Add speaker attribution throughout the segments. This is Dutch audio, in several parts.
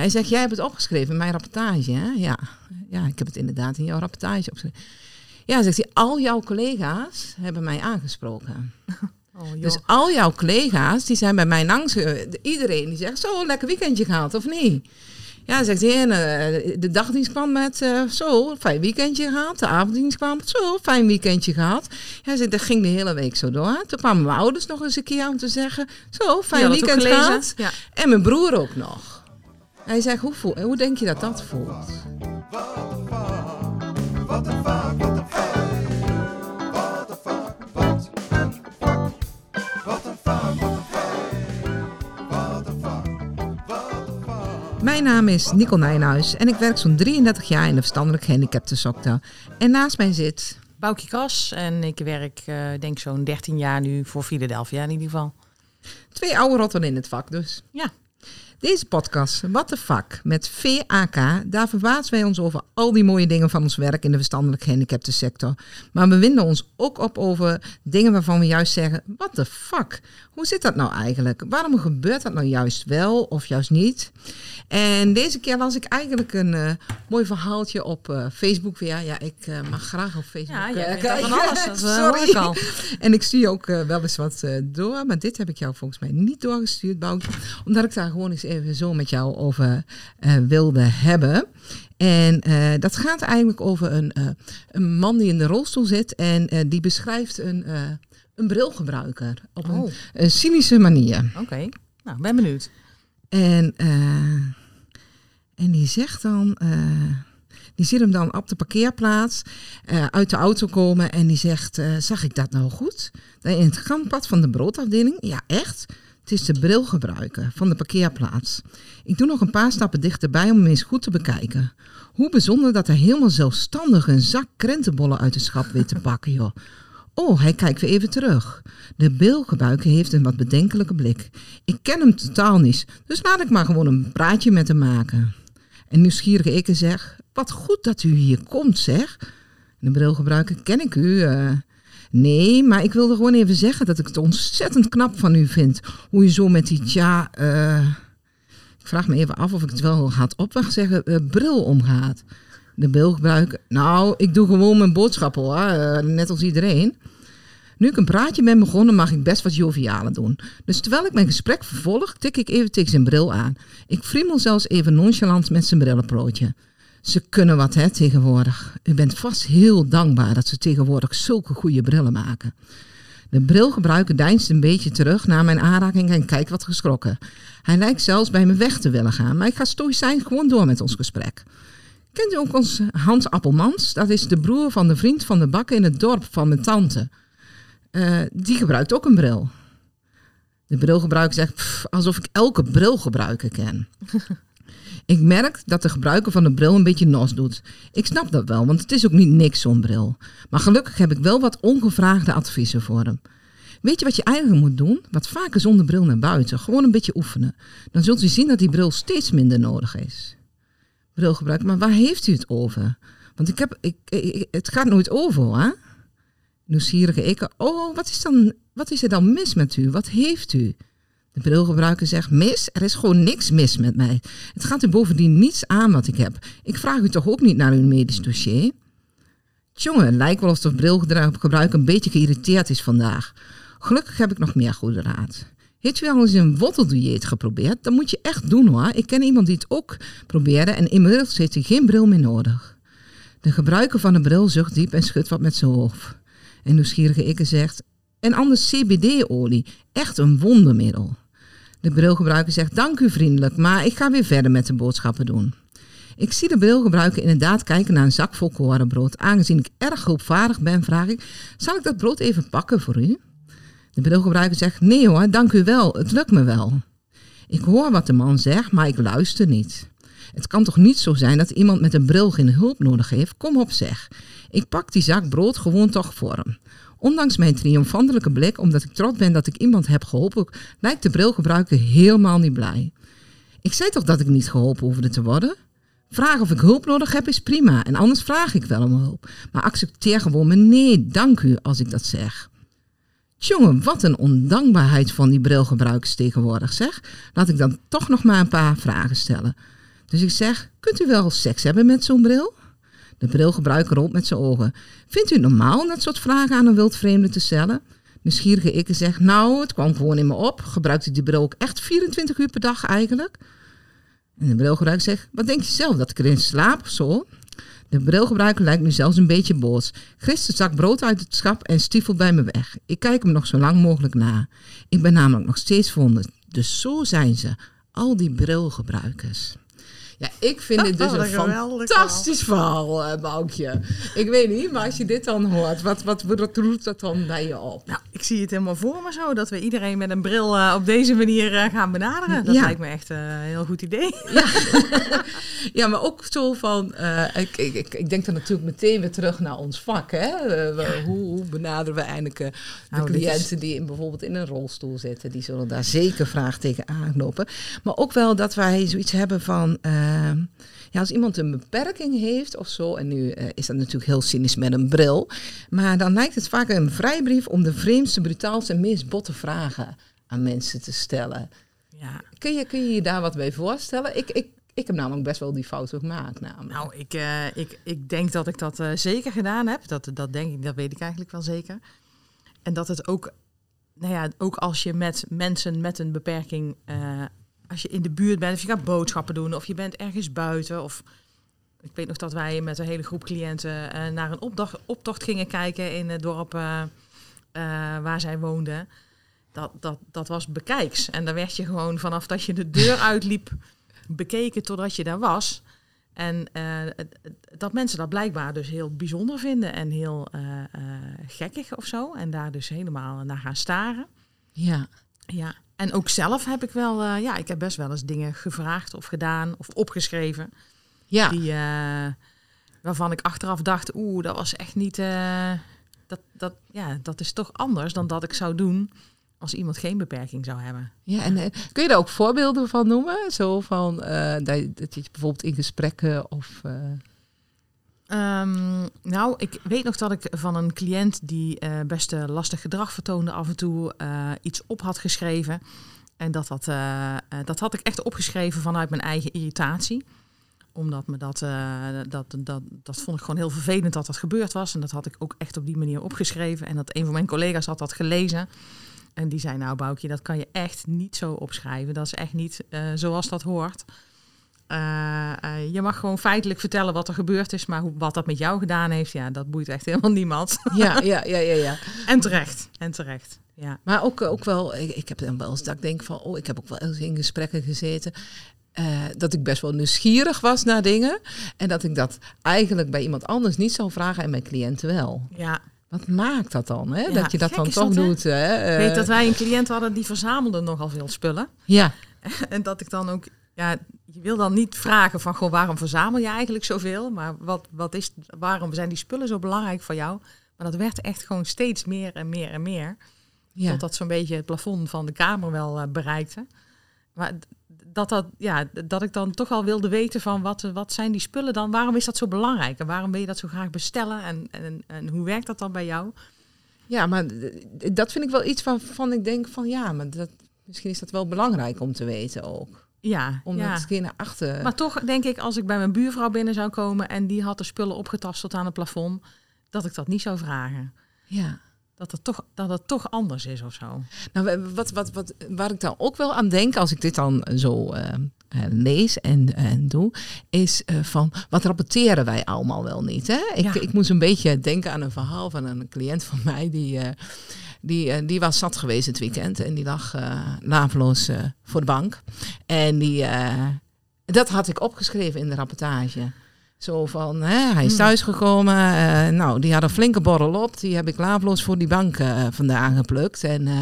Speaker 1: Hij zegt, jij hebt het opgeschreven in mijn rapportage, hè? Ja. ja, ik heb het inderdaad in jouw rapportage opgeschreven. Ja, zegt hij, al jouw collega's hebben mij aangesproken.
Speaker 2: Oh.
Speaker 1: Dus al jouw collega's, die zijn bij mij langs. ge- Iedereen die zegt, zo, lekker weekendje gehad, of niet? Ja, zegt hij, en, eh, de dagdienst kwam met, eh, zo, fijn weekendje gehad. De avonddienst kwam met, zo, fijn weekendje gehad. Ja, zegt, dat ging de hele week zo door. Toen kwamen mijn ouders nog eens een keer om te zeggen, zo, fijn
Speaker 2: Ja,
Speaker 1: weekend gehad.
Speaker 2: Ja.
Speaker 1: En mijn broer ook nog. Hij zegt, hoe, voel, hoe denk je dat dat voelt?
Speaker 3: Wat een vaak, wat een vaak. Wat een wat een vaak. Wat een wat een vaak. Wat een.
Speaker 1: Mijn naam is Nicole Nijnhuis en ik werk zo'n 33 jaar in de verstandelijk gehandicaptensector. En naast mij zit...
Speaker 2: Boukje Kas en ik werk eh denk zo'n 13 jaar nu voor Philadelphia in ieder geval.
Speaker 1: Twee oude rotten in het vak dus.
Speaker 2: Ja.
Speaker 1: Deze podcast, What the Fuck, met VAK, daar verbazen wij ons over al die mooie dingen van ons werk in de verstandelijk gehandicapte sector. Maar we winden ons ook op over dingen waarvan we juist zeggen, what the fuck, hoe zit dat nou eigenlijk? Waarom gebeurt dat nou juist wel of juist niet? En deze keer las ik eigenlijk een eh, mooi verhaaltje op eh, Facebook weer. Ja, ik eh, mag graag op Facebook
Speaker 2: Ja, jij van alles, dat
Speaker 1: Sorry.
Speaker 2: ik al.
Speaker 1: En ik stuur ook wel eens wat door, maar dit heb ik jou volgens mij niet doorgestuurd, Boukje. Omdat ik daar gewoon eens even zo met jou over eh, wilde hebben. En eh, dat gaat eigenlijk over een, eh, een man die in de rolstoel zit en die beschrijft een, een brilgebruiker op een,
Speaker 2: Oh,
Speaker 1: een cynische manier.
Speaker 2: oké. Nou, ben benieuwd.
Speaker 1: En, en die zegt dan, die ziet hem dan op de parkeerplaats uit de auto komen en die zegt, zag ik dat nou goed? In het gangpad van de broodafdeling, ja echt, het is de brilgebruiker van de parkeerplaats. Ik doe nog een paar stappen dichterbij om hem eens goed te bekijken. Hoe bijzonder dat hij helemaal zelfstandig een zak krentenbollen uit de schap weet te pakken, joh. Oh, hij kijkt weer even terug. De bilgebruiker heeft een wat bedenkelijke blik. Ik ken hem totaal niet, dus laat ik maar gewoon een praatje met hem maken. En nieuwsgierige ik zeg, wat goed dat u hier komt, zeg. De brilgebruiker, ken ik u? eh? Nee, maar ik wilde gewoon even zeggen dat ik het ontzettend knap van u vind. Hoe je zo met die, tja, eh, ik vraag me even af of ik het wel had op zeggen, eh, bril omgaat. De brilgebruiker, nou, ik doe gewoon mijn boodschappen hoor, eh, net als iedereen. Nu ik een praatje ben begonnen, mag ik best wat jovialer doen. Dus terwijl ik mijn gesprek vervolg, tik ik even tegen zijn bril aan. Ik friemel zelfs even nonchalant met zijn brillenprootje. Ze kunnen wat, hè, tegenwoordig. U bent vast heel dankbaar dat ze tegenwoordig zulke goede brillen maken. De brilgebruiker deinst een beetje terug na mijn aanraking en kijkt wat geschrokken. Hij lijkt zelfs bij me weg te willen gaan, maar ik ga stoïcijn gewoon door met ons gesprek. Kent u ook ons Hans Appelmans? Dat is de broer van de vriend van de bakker in het dorp van mijn tante. Eh, die gebruikt ook een bril. De brilgebruiker zegt, "Pff, alsof ik elke brilgebruiker ken. Ik merk dat de gebruiker van de bril een beetje nos doet. Ik snap dat wel, want het is ook niet niks zo'n bril. Maar gelukkig heb ik wel wat ongevraagde adviezen voor hem. Weet je wat je eigenlijk moet doen? Wat vaker zonder bril naar buiten. Gewoon een beetje oefenen. Dan zult u zien dat die bril steeds minder nodig is. Brilgebruiker, maar waar heeft u het over? Want ik heb, ik, het gaat nooit over hoor. Nieuwsgierige ik, oh, wat is, dan, wat is er dan mis met u? Wat heeft u? De brilgebruiker zegt, mis? Er is gewoon niks mis met mij. Het gaat u bovendien niets aan wat ik heb. Ik vraag u toch ook niet naar uw medisch dossier? Tjonge, het lijkt wel of de brilgebruiker een beetje geïrriteerd is vandaag. Gelukkig heb ik nog meer goede raad. Heeft u al eens een worteldieet geprobeerd? Dat moet je echt doen hoor. Ik ken iemand die het ook probeerde en inmiddels heeft hij geen bril meer nodig. De gebruiker van de bril zucht diep en schudt wat met zijn hoofd. En nieuwsgierige ikke zegt, en anders CBD-olie, echt een wondermiddel. De brilgebruiker zegt, dank u vriendelijk, maar ik ga weer verder met de boodschappen doen. Ik zie de brilgebruiker inderdaad kijken naar een zak vol korenbrood. Aangezien ik erg hulpvaardig ben, vraag ik, zal ik dat brood even pakken voor u? De brilgebruiker zegt, nee hoor, dank u wel, het lukt me wel. Ik hoor wat de man zegt, maar ik luister niet. Het kan toch niet zo zijn dat iemand met een bril geen hulp nodig heeft? Kom op zeg. Ik pak die zak brood gewoon toch voor hem. Ondanks mijn triomfantelijke blik, omdat ik trots ben dat ik iemand heb geholpen, lijkt de brilgebruiker helemaal niet blij. Ik zei toch dat ik niet geholpen hoefde te worden? Vragen of ik hulp nodig heb is prima en anders vraag ik wel om hulp. Maar accepteer gewoon mijn nee, dank u als ik dat zeg. Tjonge, wat een ondankbaarheid van die brilgebruikers tegenwoordig zeg. Laat ik dan toch nog maar een paar vragen stellen. Dus ik zeg, kunt u wel seks hebben met zo'n bril? De brilgebruiker rolt met zijn ogen. Vindt u het normaal dat soort vragen aan een wildvreemde te stellen? Nieuwsgierige ik zeg, nou, het kwam gewoon in me op. Gebruikt u die bril ook echt 24 uur per dag eigenlijk? En de brilgebruiker zegt, wat denk je zelf, dat ik erin slaap zo? De brilgebruiker lijkt nu zelfs een beetje boos. Een zak brood uit het schap en stiefelt bij me weg. Ik kijk hem nog zo lang mogelijk na. Ik ben namelijk nog steeds verwonderd. Dus zo zijn ze, al die brilgebruikers. Ja, ik vind dit dus een fantastisch verhaal, Boukje. Ik weet niet, maar als je dit dan hoort, wat, wat, wat roept dat dan bij je op?
Speaker 2: Nou, ik zie het helemaal voor me zo. Dat we iedereen met een bril eh, op deze manier eh, gaan benaderen. Dat
Speaker 1: Ja.
Speaker 2: lijkt me echt een heel goed idee.
Speaker 1: Ja, maar ook zo van, ik, ik, ik, denk dan natuurlijk meteen weer terug naar ons vak. Hè? We- hoe, hoe benaderen we eigenlijk de
Speaker 2: Nou, is-
Speaker 1: cliënten die in, bijvoorbeeld in een rolstoel zitten? Die zullen daar zeker vraagteken aanknopen. Maar ook wel dat wij zoiets hebben van, ja, als iemand een beperking heeft of zo, en nu eh, is dat natuurlijk heel cynisch met een bril, maar dan lijkt het vaak een vrijbrief om de vreemdste, brutaalste en meest botte vragen aan mensen te stellen.
Speaker 2: Ja.
Speaker 1: Kun je, kun je je daar wat bij voorstellen? Ik, ik, ik heb namelijk best wel die fout gemaakt. Namelijk.
Speaker 2: Nou, ik, eh, ik, ik denk dat ik dat eh, zeker gedaan heb. Dat, dat denk ik, dat weet ik eigenlijk wel zeker. En dat het ook, nou ja, ook als je met mensen met een beperking, eh, als je in de buurt bent, of je gaat boodschappen doen, of je bent ergens buiten, of ik weet nog dat wij met een hele groep cliënten eh, naar een opdag, optocht gingen kijken in het dorp eh, eh, waar zij woonden. Dat, dat, dat was bekijks. En daar werd je gewoon vanaf dat je de deur uitliep bekeken totdat je daar was. En dat mensen dat blijkbaar dus heel bijzonder vinden en heel gekkig of zo. En daar dus helemaal naar gaan staren.
Speaker 1: Ja.
Speaker 2: Ja. En ook zelf heb ik wel, eh, ja, ik heb best wel eens dingen gevraagd of gedaan of opgeschreven.
Speaker 1: Ja.
Speaker 2: Die, eh, waarvan ik achteraf dacht, oeh, dat was echt niet, eh, dat, dat, ja, dat is toch anders dan dat ik zou doen als iemand geen beperking zou hebben.
Speaker 1: ja en, kun je daar ook voorbeelden van noemen? Zo van dat, je- dat je bijvoorbeeld in gesprekken of. Eh,
Speaker 2: Ehm, nou, ik weet nog dat ik van een cliënt die eh, best eh, lastig gedrag vertoonde af en toe eh, iets op had geschreven. En dat, eh, dat had ik echt opgeschreven vanuit mijn eigen irritatie. Omdat me dat, dat, dat, dat vond ik gewoon heel vervelend dat dat gebeurd was. En dat had ik ook echt op die manier opgeschreven. En dat een van mijn collega's had dat gelezen. En die zei, nou Boukje, dat kan je echt niet zo opschrijven. Dat is echt niet zoals dat hoort. Eh, eh, je mag gewoon feitelijk vertellen wat er gebeurd is, maar hoe, wat dat met jou gedaan heeft, ja, dat boeit echt helemaal niemand.
Speaker 1: ja, ja, ja, ja, ja.
Speaker 2: en terecht, en terecht. Ja.
Speaker 1: Maar ook, ook wel, ik, ik heb dan wel eens dat ik denk van, oh, ik heb ook wel eens in gesprekken gezeten. eh, dat ik best wel nieuwsgierig was naar dingen. En dat ik dat eigenlijk bij iemand anders niet zou vragen en mijn cliënten wel.
Speaker 2: ja.
Speaker 1: Wat maakt dat dan? Hè?
Speaker 2: Ja,
Speaker 1: dat je dat dan toch
Speaker 2: dat,
Speaker 1: doet. Hè?
Speaker 2: Ik weet dat wij een cliënt hadden die verzamelde nogal veel spullen.
Speaker 1: Ja,
Speaker 2: en dat ik dan ook, ja, je wil dan niet vragen van, goh, waarom verzamel je eigenlijk zoveel? Maar wat, wat is, waarom zijn die spullen zo belangrijk voor jou? Maar dat werd echt gewoon steeds meer en meer en meer.
Speaker 1: ja.
Speaker 2: Dat zo'n beetje het plafond van de kamer wel eh, bereikte. Maar dat, dat, ja, dat ik dan toch wel wilde weten van wat, eh, wat zijn die spullen dan? Waarom is dat zo belangrijk? En waarom wil je dat zo graag bestellen? En, en, en hoe werkt dat dan bij jou?
Speaker 1: Ja, maar dat vind ik wel iets waarvan ik denk van ja, maar dat, misschien is dat wel belangrijk om te weten ook.
Speaker 2: Ja,
Speaker 1: Om
Speaker 2: ja.
Speaker 1: dat keer naar achter.
Speaker 2: Maar toch denk ik, als ik bij mijn buurvrouw binnen zou komen en die had de spullen opgetast tot aan het plafond, dat ik dat niet zou vragen.
Speaker 1: ja.
Speaker 2: Dat het toch, dat het toch anders is of zo.
Speaker 1: Nou, wa- wat, wat, wat, waar ik dan ook wel aan denk, als ik dit dan zo eh, eh, lees en, en doe, is eh, van wat rapporteren wij allemaal wel niet. Hè? Ik,
Speaker 2: Ja.
Speaker 1: ik moest een beetje denken aan een verhaal van een cliënt van mij die. Die, eh, die was zat geweest het weekend en die lag eh laveloos eh, voor de bank. En die, eh, dat had ik opgeschreven in de rapportage. Zo van, hè, hij is
Speaker 2: Hmm.
Speaker 1: thuisgekomen. eh, nou, die had een flinke borrel op. Die heb ik laveloos voor die bank eh, vandaan geplukt. En, eh,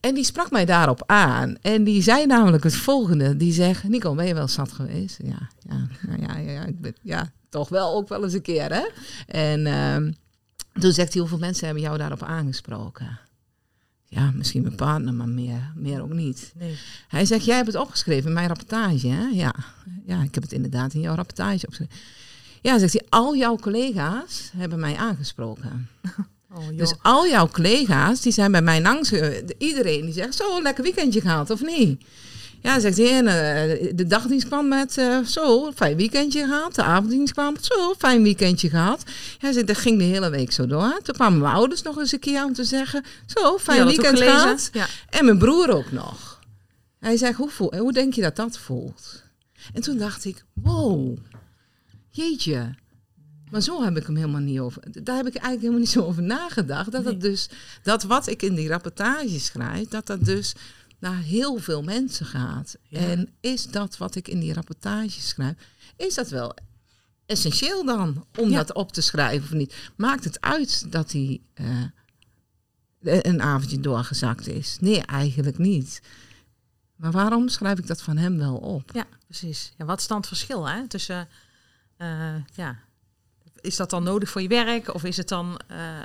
Speaker 1: en die sprak mij daarop aan. En die zei namelijk het volgende. Die zegt, Nico, ben je wel zat geweest? Ja, ja, nou ja, ja, ja, ik ben, ja, toch wel ook wel eens een keer, hè? En ehm, toen zegt hij, hoeveel mensen hebben jou daarop aangesproken? Ja, misschien mijn partner, maar meer, meer ook niet.
Speaker 2: Nee.
Speaker 1: Hij zegt, jij hebt het opgeschreven in mijn rapportage, hè? Ja. ja, ik heb het inderdaad in jouw rapportage opgeschreven. Ja, zegt hij, al jouw collega's hebben mij aangesproken.
Speaker 2: Oh.
Speaker 1: Dus al jouw collega's, die zijn bij mij langs. Iedereen die zegt, zo, lekker weekendje gehad, of niet? Ja, zegt eh, de dagdienst kwam met eh, zo, fijn weekendje gehad. De avonddienst kwam met zo, fijn weekendje gehad. Ja, zegt, dat ging de hele week zo door. Toen kwamen mijn ouders nog eens een keer om te zeggen, zo, fijn weekend gehad.
Speaker 2: Ja.
Speaker 1: En mijn broer ook nog. Hij zegt, hoe, voel, hoe denk je dat dat voelt? En toen dacht ik, wow, jeetje. Maar zo heb ik hem helemaal niet over. Daar heb ik eigenlijk helemaal niet zo over nagedacht. Dat,
Speaker 2: Nee.
Speaker 1: het dus, dat wat ik in die rapportage schrijf, dat dat dus naar heel veel mensen gaat.
Speaker 2: Ja.
Speaker 1: En is dat wat ik in die rapportage schrijf, is dat wel essentieel dan om
Speaker 2: Ja.
Speaker 1: dat op te schrijven of niet? Maakt het uit dat hij eh, een avondje doorgezakt is? Nee, eigenlijk niet. Maar waarom schrijf ik dat van hem wel op?
Speaker 2: Ja, precies. Ja, wat is dan het verschil hè? tussen, eh, ja, is dat dan nodig voor je werk of is het dan, eh,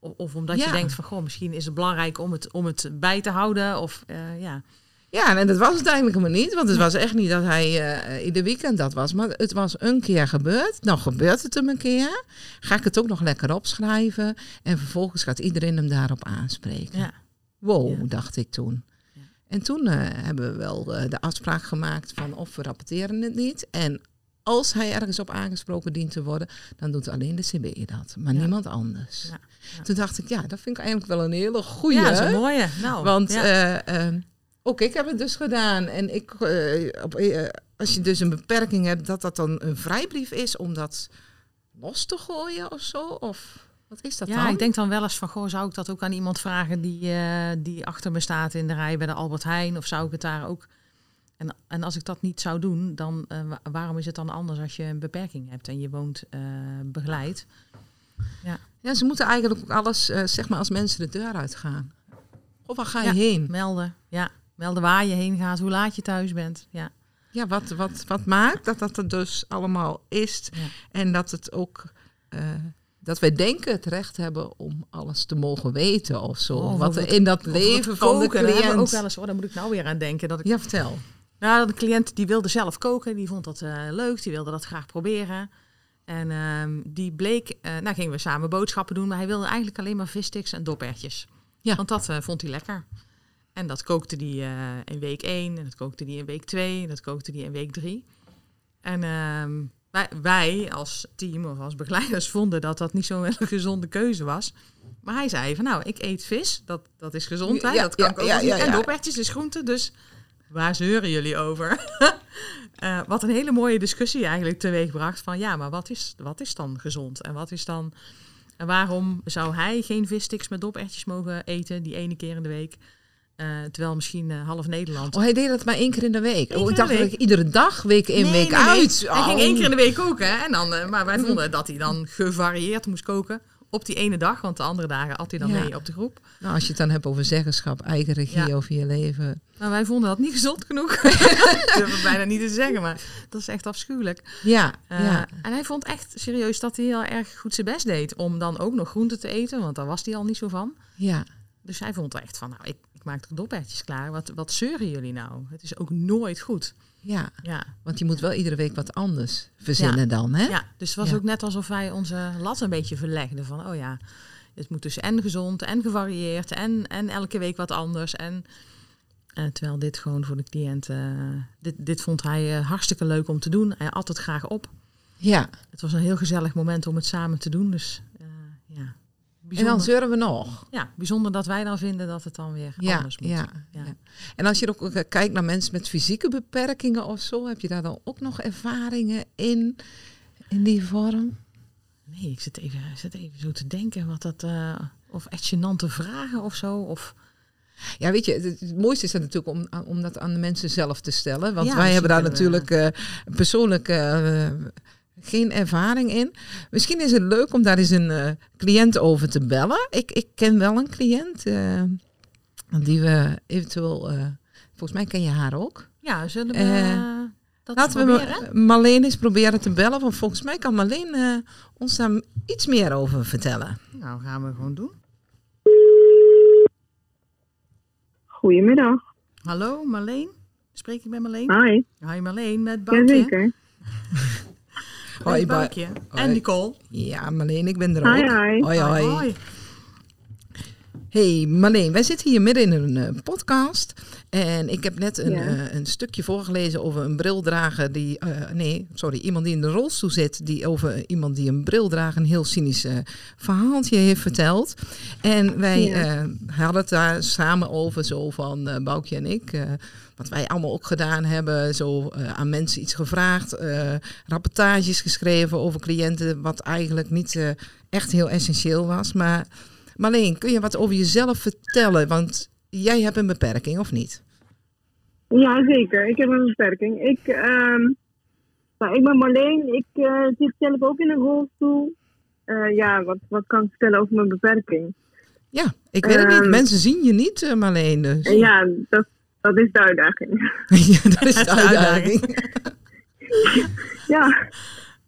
Speaker 2: of, of omdat je denkt van, goh, misschien is het belangrijk om het, om het bij te houden of eh, ja.
Speaker 1: Ja, en dat was het eigenlijk helemaal niet. Want het was echt niet dat hij eh ieder weekend dat was. Maar het was een keer gebeurd. Nou gebeurt het hem een keer. Ga ik het ook nog lekker opschrijven. En vervolgens gaat iedereen hem daarop aanspreken.
Speaker 2: ja.
Speaker 1: Wow,
Speaker 2: Ja.
Speaker 1: dacht ik toen.
Speaker 2: Ja.
Speaker 1: En toen eh, hebben we wel de afspraak gemaakt van of we rapporteren het niet. En als hij ergens op aangesproken dient te worden, dan doet alleen de CBE dat. Maar
Speaker 2: Ja.
Speaker 1: niemand anders.
Speaker 2: Ja, ja.
Speaker 1: Toen dacht ik, ja, dat vind ik eigenlijk wel een hele goeie.
Speaker 2: ja, dat is een mooie. Nou,
Speaker 1: Want
Speaker 2: ja.
Speaker 1: eh, eh, ook ik heb het dus gedaan. En ik, eh, op, eh, als je dus een beperking hebt, dat dat dan een vrijbrief is om dat los te gooien of zo? Of wat is dat
Speaker 2: ja,
Speaker 1: dan?
Speaker 2: ik denk dan wel eens van, goh, zou ik dat ook aan iemand vragen die, die achter me staat in de rij bij de Albert Heijn? Of zou ik het daar ook... En, en als ik dat niet zou doen, dan eh, wa- waarom is het dan anders als je een beperking hebt en je woont eh, begeleid?
Speaker 1: Ja, ze moeten eigenlijk ook alles, eh, zeg maar, als mensen de deur uitgaan. Of waar ga je
Speaker 2: Ja.
Speaker 1: heen?
Speaker 2: Melden, ja. Melden waar je heen gaat, hoe laat je thuis bent. Ja,
Speaker 1: Ja, wat, wat, wat maakt dat dat er dus allemaal is.
Speaker 2: Ja.
Speaker 1: En dat het ook... dat wij denken het recht hebben om alles te mogen weten of zo.
Speaker 2: Oh,
Speaker 1: wat er in dat leven van de
Speaker 2: we ook
Speaker 1: cliënt...
Speaker 2: wel eens, oh, daar moet ik nou weer aan denken. Dat ik,
Speaker 1: Ja, vertel.
Speaker 2: Nou, de cliënt die wilde zelf koken, die vond dat eh, leuk, die wilde dat graag proberen. En ehm, die bleek, eh, nou gingen we samen boodschappen doen, maar hij wilde eigenlijk alleen maar vissticks en dopertjes.
Speaker 1: Ja.
Speaker 2: Want dat eh, vond hij lekker. En dat kookte hij in week 1, en dat kookte hij in week 2, en dat kookte hij in week 3. En ehm, wij, wij als team of als begeleiders vonden dat dat niet zo'n hele gezonde keuze was. Maar hij zei van nou, ik eet vis, dat, dat is gezond, hè?
Speaker 1: Ja,
Speaker 2: dat kan
Speaker 1: ja,
Speaker 2: ik ook
Speaker 1: ja,
Speaker 2: En dopertjes is groente, dus waar zeuren jullie over? Eh, wat een hele mooie discussie eigenlijk teweegbracht van ja, maar wat is, wat is dan gezond? En wat is dan... En waarom zou hij geen vissticks met dopertjes mogen eten die ene keer in de week? Eh, terwijl misschien eh, half Nederland
Speaker 1: Oh, hij deed dat maar één keer in de week. Oh, ik dacht dat ik iedere dag, week in,
Speaker 2: Nee,
Speaker 1: week
Speaker 2: nee, nee.
Speaker 1: uit.
Speaker 2: Hij ging één keer in de week koken. Hè? En dan, maar wij vonden dat hij dan gevarieerd moest koken op die ene dag. Want de andere dagen at hij dan
Speaker 1: Ja.
Speaker 2: mee op de groep.
Speaker 1: Nou, als je het dan hebt over zeggenschap, eigen regie
Speaker 2: Ja.
Speaker 1: over je leven.
Speaker 2: Maar wij vonden dat niet gezond genoeg. dat ik bijna niet te zeggen, maar dat is echt afschuwelijk.
Speaker 1: Ja,
Speaker 2: Eh,
Speaker 1: ja.
Speaker 2: En hij vond echt serieus dat hij heel erg goed zijn best deed om dan ook nog groente te eten. Want daar was hij al niet zo van.
Speaker 1: ja.
Speaker 2: Dus hij vond echt van, nou, ik, ik maak er dopertjes klaar. Wat, wat zeuren jullie nou? Het is ook nooit goed.
Speaker 1: Ja,
Speaker 2: Ja,
Speaker 1: want je moet wel iedere week wat anders verzinnen dan, hè?
Speaker 2: Ja, dus het was
Speaker 1: Ja.
Speaker 2: ook net alsof wij onze lat een beetje verlegden. Van, oh ja, het moet dus en gezond en gevarieerd en, en elke week wat anders. En eh, terwijl dit gewoon voor de cliënt, eh, dit, dit vond hij eh, hartstikke leuk om te doen. Hij at het graag op.
Speaker 1: Ja.
Speaker 2: Het was een heel gezellig moment om het samen te doen. Dus
Speaker 1: En dan zeuren we nog.
Speaker 2: ja, bijzonder dat wij dan vinden dat het dan weer
Speaker 1: Ja,
Speaker 2: anders moet.
Speaker 1: ja,
Speaker 2: Ja.
Speaker 1: ja. En als je ook eh, kijkt naar mensen met fysieke beperkingen of zo, heb je daar dan ook nog ervaringen in, in die vorm?
Speaker 2: Nee, ik zit even, ik zit even zo te denken wat dat... eh, of echt gênante vragen of zo. Of,
Speaker 1: Ja, weet je, het, het mooiste is dat natuurlijk om, om dat aan de mensen zelf te stellen. Want
Speaker 2: Ja,
Speaker 1: wij hebben daar natuurlijk eh, persoonlijk eh, geen ervaring in. Misschien is het leuk om daar eens een eh, cliënt over te bellen. Ik, ik ken wel een cliënt eh, die we eventueel... eh, volgens mij ken je haar ook.
Speaker 2: ja, zullen we
Speaker 1: Eh,
Speaker 2: dat
Speaker 1: Laten
Speaker 2: proberen?
Speaker 1: we Ma- Marleen eens proberen te bellen. Want volgens mij kan Marleen ons daar iets meer over vertellen.
Speaker 2: Nou, gaan we gewoon doen.
Speaker 4: Goedemiddag.
Speaker 2: Hallo Marleen? Spreek ik met Marleen?
Speaker 4: Hi.
Speaker 2: Hi Marleen, met Boukje.
Speaker 4: Jazeker.
Speaker 1: Hoi,
Speaker 2: Boukje. En. Nicole.
Speaker 1: Ja, Marleen, ik ben er ook.
Speaker 4: hi.
Speaker 1: Hoi, hoi.
Speaker 2: Hoi.
Speaker 1: Hey Marleen, wij zitten hier midden in een eh, podcast. En ik heb net een,
Speaker 4: Ja.
Speaker 1: eh, een stukje voorgelezen over een brildrager die... eh, nee, sorry, iemand die in de rolstoel zit. Die over iemand die een bril draagt een heel cynisch verhaaltje heeft verteld. En wij
Speaker 4: Ja.
Speaker 1: eh, hadden het daar samen over, zo van Boukje en ik... wat wij allemaal ook gedaan hebben, zo eh, aan mensen iets gevraagd, eh, rapportages geschreven over cliënten, wat eigenlijk niet eh, echt heel essentieel was. Maar Marleen, kun je wat over jezelf vertellen? Want jij hebt een beperking, of niet?
Speaker 4: Ja, zeker. Ik heb een beperking. Ik, ehm, nou, ik ben Marleen. Ik zit zelf ook in een rolstoel. Ja, wat, wat kan ik vertellen over mijn beperking?
Speaker 1: Ja, ik weet het niet.
Speaker 4: Ehm.
Speaker 1: Mensen zien je niet, Marleen. Dus.
Speaker 4: Ja, dat, dat is de uitdaging.
Speaker 1: ja, dat is de uitdaging.
Speaker 4: ja,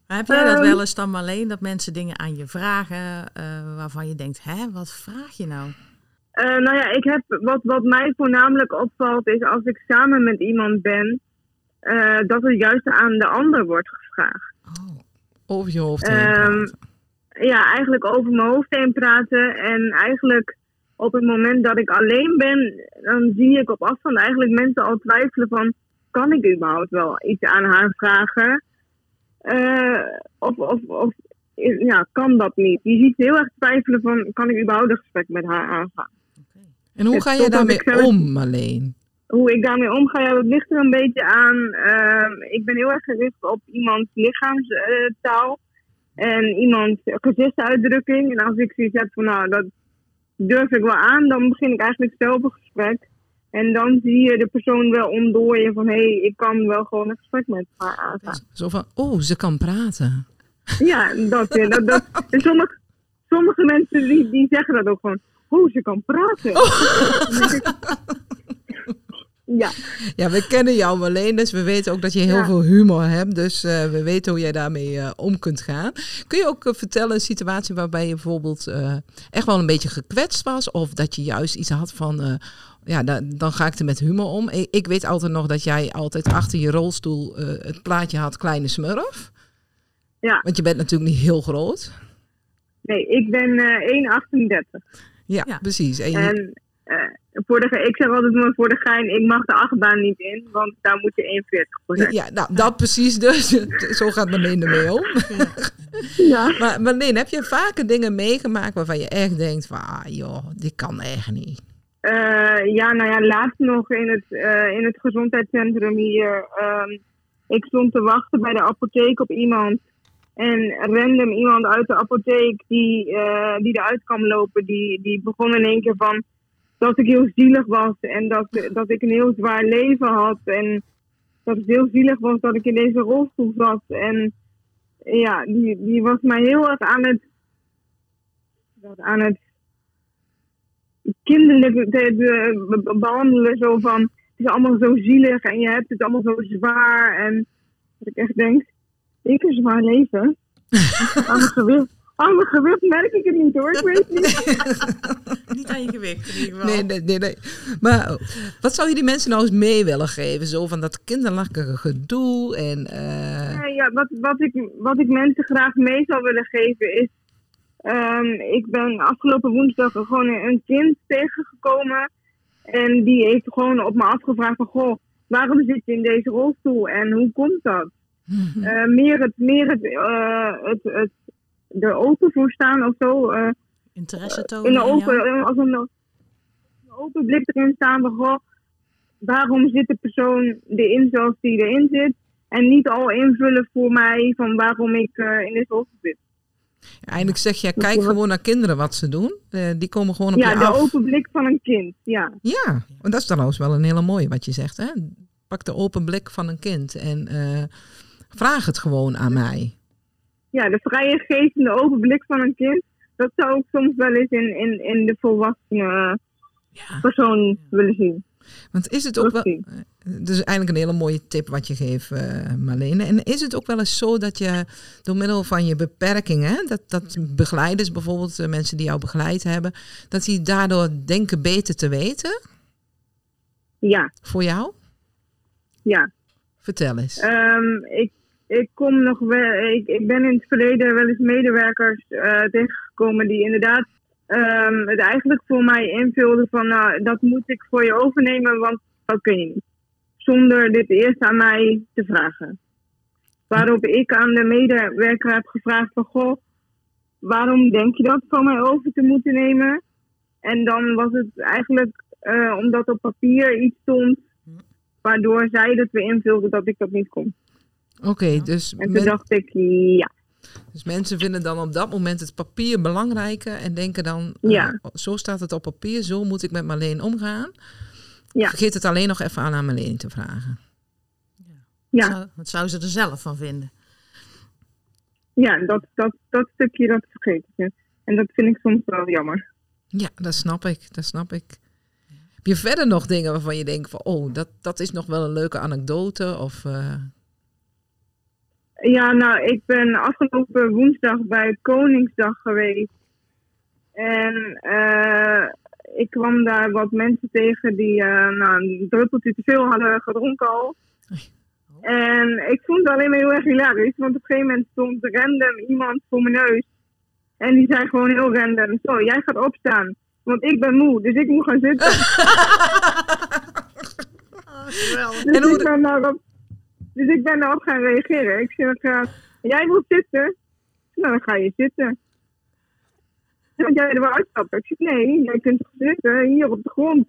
Speaker 2: Maar heb jij dat
Speaker 4: Ehm.
Speaker 2: wel eens dan alleen dat mensen dingen aan je vragen eh, waarvan je denkt, hè, wat vraag je nou?
Speaker 4: Eh, nou ja, ik heb, wat, wat mij voornamelijk opvalt is als ik samen met iemand ben, eh, dat het juist aan de ander wordt gevraagd.
Speaker 1: Oh, over je hoofd heen
Speaker 4: Ehm,
Speaker 1: praten.
Speaker 4: ja, eigenlijk over mijn hoofd heen praten. En eigenlijk op het moment dat ik alleen ben, dan zie ik op afstand eigenlijk mensen al twijfelen van... kan ik überhaupt wel iets aan haar vragen? Eh, of, of, of ja, kan dat niet? Je ziet heel erg twijfelen van... kan ik überhaupt een gesprek met haar aangaan?
Speaker 1: En hoe
Speaker 4: het
Speaker 1: ga je daarmee
Speaker 4: zelf-
Speaker 1: om, Marleen?
Speaker 4: Hoe ik daarmee omga, ja, dat ligt er een beetje aan. Ehm, ik ben heel erg gericht op iemands lichaamstaal en iemands gezichtsuitdrukking. En als ik zoiets heb van, nou, dat durf ik wel aan, dan begin ik eigenlijk zelf een gesprek. En dan zie je de persoon wel ontdooien van, hé, hey, ik kan wel gewoon een gesprek met haar aangaan.
Speaker 1: Zo van, oh, ze kan praten.
Speaker 4: Ja, dat. ja, dat, dat. En sommige, sommige mensen die, die zeggen dat ook gewoon, oh, ze kan praten. Ik, Ja,
Speaker 1: Ja, we kennen jou Marleen, dus we weten ook dat je heel
Speaker 4: Ja.
Speaker 1: veel humor hebt. Dus eh, we weten hoe jij daarmee eh, om kunt gaan. Kun je ook eh, vertellen een situatie waarbij je bijvoorbeeld eh, echt wel een beetje gekwetst was? Of dat je juist iets had van, eh, ja, da- dan ga ik er met humor om. Ik, ik weet altijd nog dat jij altijd achter je rolstoel eh, het plaatje had Kleine Smurf.
Speaker 4: ja.
Speaker 1: Want je bent natuurlijk niet heel groot.
Speaker 4: Nee, ik ben eh 1,38.
Speaker 1: Ja,
Speaker 2: Ja.
Speaker 1: precies. En je-
Speaker 4: En voor de, ik zeg altijd maar voor de gein, ik mag de achtbaan niet in, want daar moet je 1,40 voor zijn.
Speaker 1: ja, nou, dat precies dus. Zo gaat Marleen ermee om.
Speaker 4: Ja.
Speaker 1: Maar Marleen, heb je vaker dingen meegemaakt waarvan je echt denkt van, ah joh, dit kan echt niet.
Speaker 4: Eh, ja, nou ja, laatst nog in het, eh, in het gezondheidscentrum hier. ehm, ik stond te wachten bij de apotheek op iemand. En random iemand uit de apotheek die, eh, die eruit kwam lopen, die, die begon in één keer van dat ik heel zielig was en dat, dat ik een heel zwaar leven had. En dat het heel zielig was dat ik in deze rolstoel zat. En ja, die, die was mij heel erg aan het, aan het kinderlijk te, behandelen. Zo van, het is allemaal zo zielig en je hebt het allemaal zo zwaar. En dat ik echt denk, ik een zwaar leven. aan, mijn gewicht, aan mijn gewicht merk ik het niet hoor, ik weet het niet.
Speaker 2: Niet aan je gewicht in ieder geval.
Speaker 1: Nee, nee, nee, nee. Maar oh, wat zou je die mensen nou eens mee willen geven? Zo van dat kinderlijke gedoe en... eh,
Speaker 4: Ja, ja, wat, wat, ik, wat ik mensen graag mee zou willen geven is. ehm, ik ben afgelopen woensdag gewoon een kind tegengekomen. En die heeft gewoon op me afgevraagd van... Goh, waarom zit je in deze rolstoel en hoe komt dat? Eh, meer het, meer het, eh, het, het er open voor staan of zo. eh,
Speaker 2: Interesse tonen
Speaker 4: in de open,
Speaker 2: jou.
Speaker 4: als een, een open blik erin staan van... Goh, waarom zit de persoon erin zoals die erin zit? En niet al invullen voor mij van waarom ik eh, in deze rolstoel zit.
Speaker 1: Eindelijk zeg je, kijk gewoon naar kinderen wat ze doen. Eh, die komen gewoon op
Speaker 4: Ja,
Speaker 1: je
Speaker 4: de open blik van een kind. Ja,
Speaker 1: Ja, en dat is trouwens wel een hele mooie wat je zegt. Hè? Pak de open blik van een kind en eh, vraag het gewoon aan mij.
Speaker 4: Ja de vrije geest en de open blik van een kind. Dat zou ik soms wel eens in, in, in de volwassene
Speaker 1: Ja,
Speaker 4: persoon willen zien.
Speaker 1: want is het ook wel...
Speaker 4: Terugzien.
Speaker 1: Dus eigenlijk een hele mooie tip wat je geeft, eh, Marlene. En is het ook wel eens zo dat je door middel van je beperkingen, dat, dat begeleiders bijvoorbeeld, eh, mensen die jou begeleid hebben, dat die daardoor denken beter te weten
Speaker 4: Ja,
Speaker 1: voor jou?
Speaker 4: ja.
Speaker 1: Vertel eens.
Speaker 4: Ehm, ik, ik kom nog wel, ik, ik ben in het verleden wel eens medewerkers eh, tegengekomen die inderdaad ehm, het eigenlijk voor mij invulde van nou, dat moet ik voor je overnemen, want dat kun je niet. Zonder dit eerst aan mij te vragen. Waarop ik aan de medewerker heb gevraagd van goh, waarom denk je dat van mij over te moeten nemen? En dan was het eigenlijk eh, omdat op papier iets stond waardoor zij dat weer invulde dat ik dat niet kon.
Speaker 1: Oké, dus,
Speaker 4: En toen dacht ik, ja,
Speaker 1: dus mensen vinden dan op dat moment het papier belangrijker en denken dan, eh,
Speaker 4: Ja.
Speaker 1: zo staat het op papier, zo moet ik met Marleen omgaan.
Speaker 4: Ja.
Speaker 1: Vergeet het alleen nog even aan aan Marleen te vragen.
Speaker 4: ja,
Speaker 2: Zou, wat zou ze er zelf van vinden?
Speaker 4: ja dat, dat, dat stukje dat vergeet ik. En dat vind ik soms wel jammer.
Speaker 1: Ja, dat snap ik, dat snap ik. Heb je verder nog dingen waarvan je denkt van, oh, dat, dat is nog wel een leuke anekdote? Of, eh,
Speaker 4: Ja, nou, ik ben afgelopen woensdag bij Koningsdag geweest. En eh, ik kwam daar wat mensen tegen die eh, nou, een druppeltje te veel hadden gedronken al. En ik vond het alleen maar heel erg hilarisch, want op een gegeven moment stond random iemand voor mijn neus. En die zei gewoon heel random, zo, jij gaat opstaan, want ik ben moe, dus ik moet gaan zitten. Dus,
Speaker 1: En hoe
Speaker 4: ik ben daarop, dus ik ben daarop gaan reageren. Ik zeg, uh, jij wilt zitten? Nou, dan ga je zitten. Want jij er wel uitstappen. Ik zeg, nee, jij kunt zitten, hier op de grond.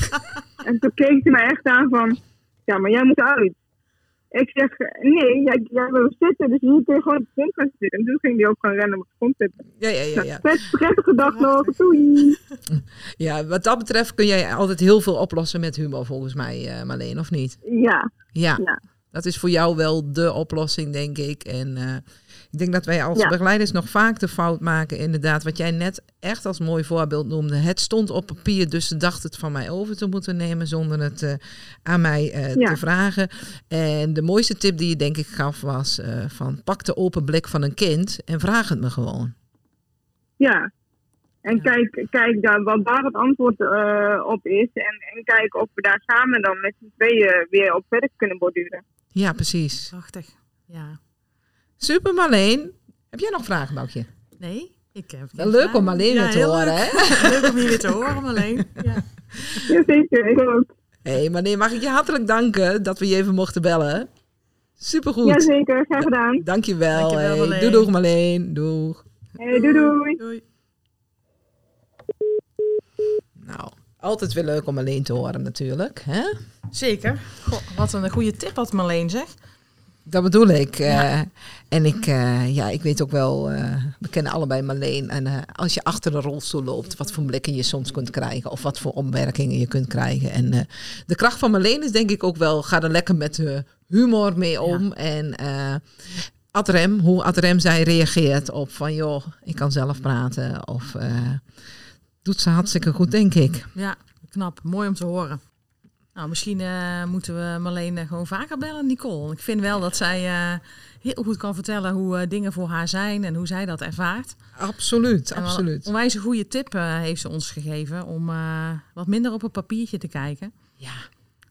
Speaker 4: en toen keek hij mij echt aan van, ja, maar jij moet uit. Ik zeg, nee, jij, jij wil zitten, dus hier kun je gewoon op de grond gaan zitten. En toen ging hij ook gewoon rennen op de grond zitten.
Speaker 1: ja, ja, ja, ja.
Speaker 4: Vet prettige dag nog, doei!
Speaker 1: ja, wat dat betreft kun jij altijd heel veel oplossen met humor, volgens mij, eh Marleen, of niet?
Speaker 4: Ja,
Speaker 1: Ja,
Speaker 4: Ja.
Speaker 1: Dat is voor jou wel de oplossing, denk ik. En eh, ik denk dat wij als
Speaker 4: Ja.
Speaker 1: begeleiders nog vaak de fout maken, inderdaad, wat jij net echt als mooi voorbeeld noemde. Het stond op papier, dus ze dacht het van mij over te moeten nemen zonder het eh, aan mij eh,
Speaker 4: Ja.
Speaker 1: te vragen. En de mooiste tip die je denk ik gaf was van pak de open blik van een kind en vraag het me gewoon.
Speaker 4: Ja. En
Speaker 2: Ja.
Speaker 4: kijk, kijk daar, wat daar het antwoord eh, op is. En, en kijk of we daar samen dan met z'n tweeën weer op verder kunnen borduren.
Speaker 1: Ja, precies.
Speaker 2: Prachtig. Ja.
Speaker 1: Super Marleen. Heb jij nog vragen, Boukje?
Speaker 2: Nee, ik heb
Speaker 1: Wel leuk om Marleen
Speaker 2: ja,
Speaker 1: te horen,
Speaker 2: leuk.
Speaker 1: hè?
Speaker 2: leuk om jullie te horen, Marleen. Ja.
Speaker 4: Jazeker, ik ook.
Speaker 1: Hé, hey, Marleen, mag ik je hartelijk danken dat we je even mochten bellen? Supergoed.
Speaker 4: Jazeker, graag gedaan.
Speaker 1: Dankjewel.
Speaker 2: Dankjewel,
Speaker 1: hey.
Speaker 2: Marleen.
Speaker 1: Doei doeg Marleen. Doeg.
Speaker 4: Hey, doei doei.
Speaker 2: Doei.
Speaker 1: Nou, altijd weer leuk om Marleen te horen natuurlijk. Hè?
Speaker 2: Zeker. Goh, wat een goede tip had Marleen, zeg.
Speaker 1: Dat bedoel ik. eh, en ik, eh, ja, ik weet ook wel, eh, we kennen allebei Marleen. En als je achter een rolstoel loopt, wat voor blikken je soms kunt krijgen. Of wat voor opmerkingen je kunt krijgen. En de kracht van Marleen is denk ik ook wel, ga er lekker met humor mee om. En eh Adrem, hoe Adrem zij reageert op van, joh, ik kan zelf praten. Of doet ze hartstikke goed, denk ik.
Speaker 2: Ja, knap. Mooi om te horen. Nou, misschien eh, moeten we Marleen gewoon vaker bellen, Nicole. Ik vind wel dat zij eh, heel goed kan vertellen hoe eh, dingen voor haar zijn en hoe zij dat ervaart.
Speaker 1: Absoluut,
Speaker 2: En
Speaker 1: absoluut.
Speaker 2: Een onwijs goede tip heeft ze ons gegeven om wat minder op een papiertje te kijken.
Speaker 1: Ja,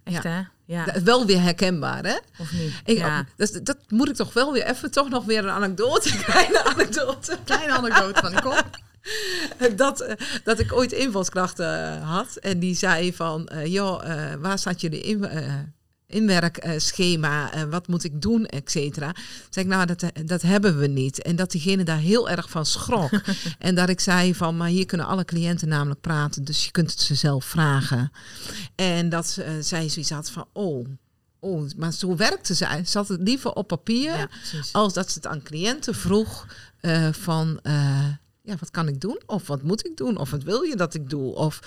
Speaker 2: Echt hè? Ja.
Speaker 1: dat is wel weer herkenbaar, hè?
Speaker 2: Of niet?
Speaker 1: Ik,
Speaker 2: ja.
Speaker 1: dat, dat moet ik toch wel weer even, toch nog weer een anekdote, een kleine anekdote.
Speaker 2: Kleine anekdote van Nicole.
Speaker 1: Dat, eh, dat ik ooit invalskrachten eh, had en die zei van, eh, joh, waar staat jullie in, inwerkschema, wat moet ik doen, et cetera. Zeg ik, nou, dat, dat hebben we niet. En dat diegene daar heel erg van schrok. en dat ik zei van, maar hier kunnen alle cliënten namelijk praten, dus je kunt het ze zelf vragen. En dat eh, zij zoiets had van, oh, oh, maar zo werkte ze. Ze had het liever op papier
Speaker 2: Ja,
Speaker 1: als dat ze het aan cliënten vroeg van ja, wat kan ik doen? Of wat moet ik doen? Of wat wil je dat ik doe? Of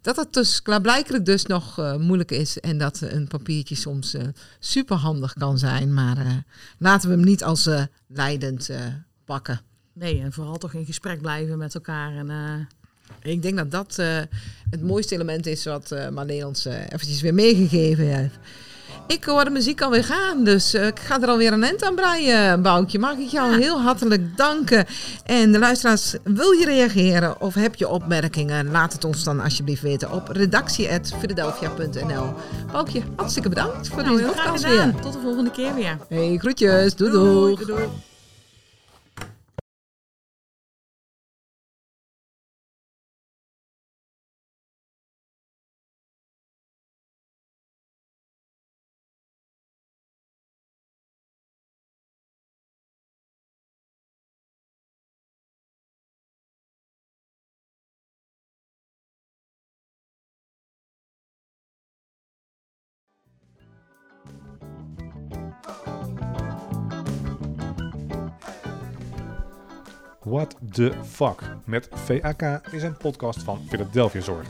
Speaker 1: dat het dus klaarblijkelijk dus nog eh, moeilijk is en dat een papiertje soms eh super handig kan zijn. Maar eh, laten we hem niet als eh, leidend eh, pakken.
Speaker 2: Nee, en vooral toch in gesprek blijven met elkaar. En, eh,
Speaker 1: Ik denk dat dat eh, het mooiste element is wat eh Marleen ons eh, eventjes weer meegegeven heeft. Ik hoor de muziek alweer gaan, dus eh, ik ga er alweer een end aan breien, Boukje. Mag ik jou heel hartelijk danken. En de luisteraars, wil je reageren of heb je opmerkingen? Laat het ons dan alsjeblieft weten op redactie.philadelphia.nl Boukje, hartstikke bedankt voor
Speaker 2: nou,
Speaker 1: deze podcast weer.
Speaker 2: Tot de volgende keer weer.
Speaker 1: Hey, groetjes. Doei doei.
Speaker 2: doei, doei.
Speaker 5: What the Fuck met VAK is een podcast van Philadelphia Zorg.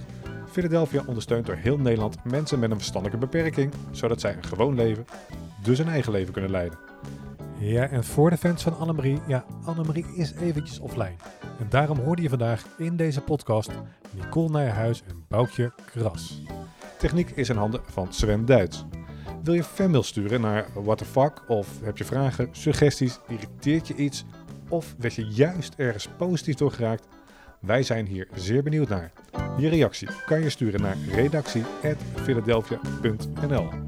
Speaker 5: Philadelphia ondersteunt door heel Nederland mensen met een verstandelijke beperking, zodat zij een gewoon leven, dus een eigen leven kunnen leiden. Ja, en voor de fans van Annemarie, ja, Annemarie is eventjes offline. En daarom hoorde je vandaag in deze podcast Nicole Nijenhuis en Boukje Kras. Techniek is in handen van Sven Duits. Wil je fanmail sturen naar what the fuck of heb je vragen, suggesties, irriteert je iets of werd je juist ergens positief door geraakt? Wij zijn hier zeer benieuwd naar. Je reactie kan je sturen naar redactie.philadelphia.nl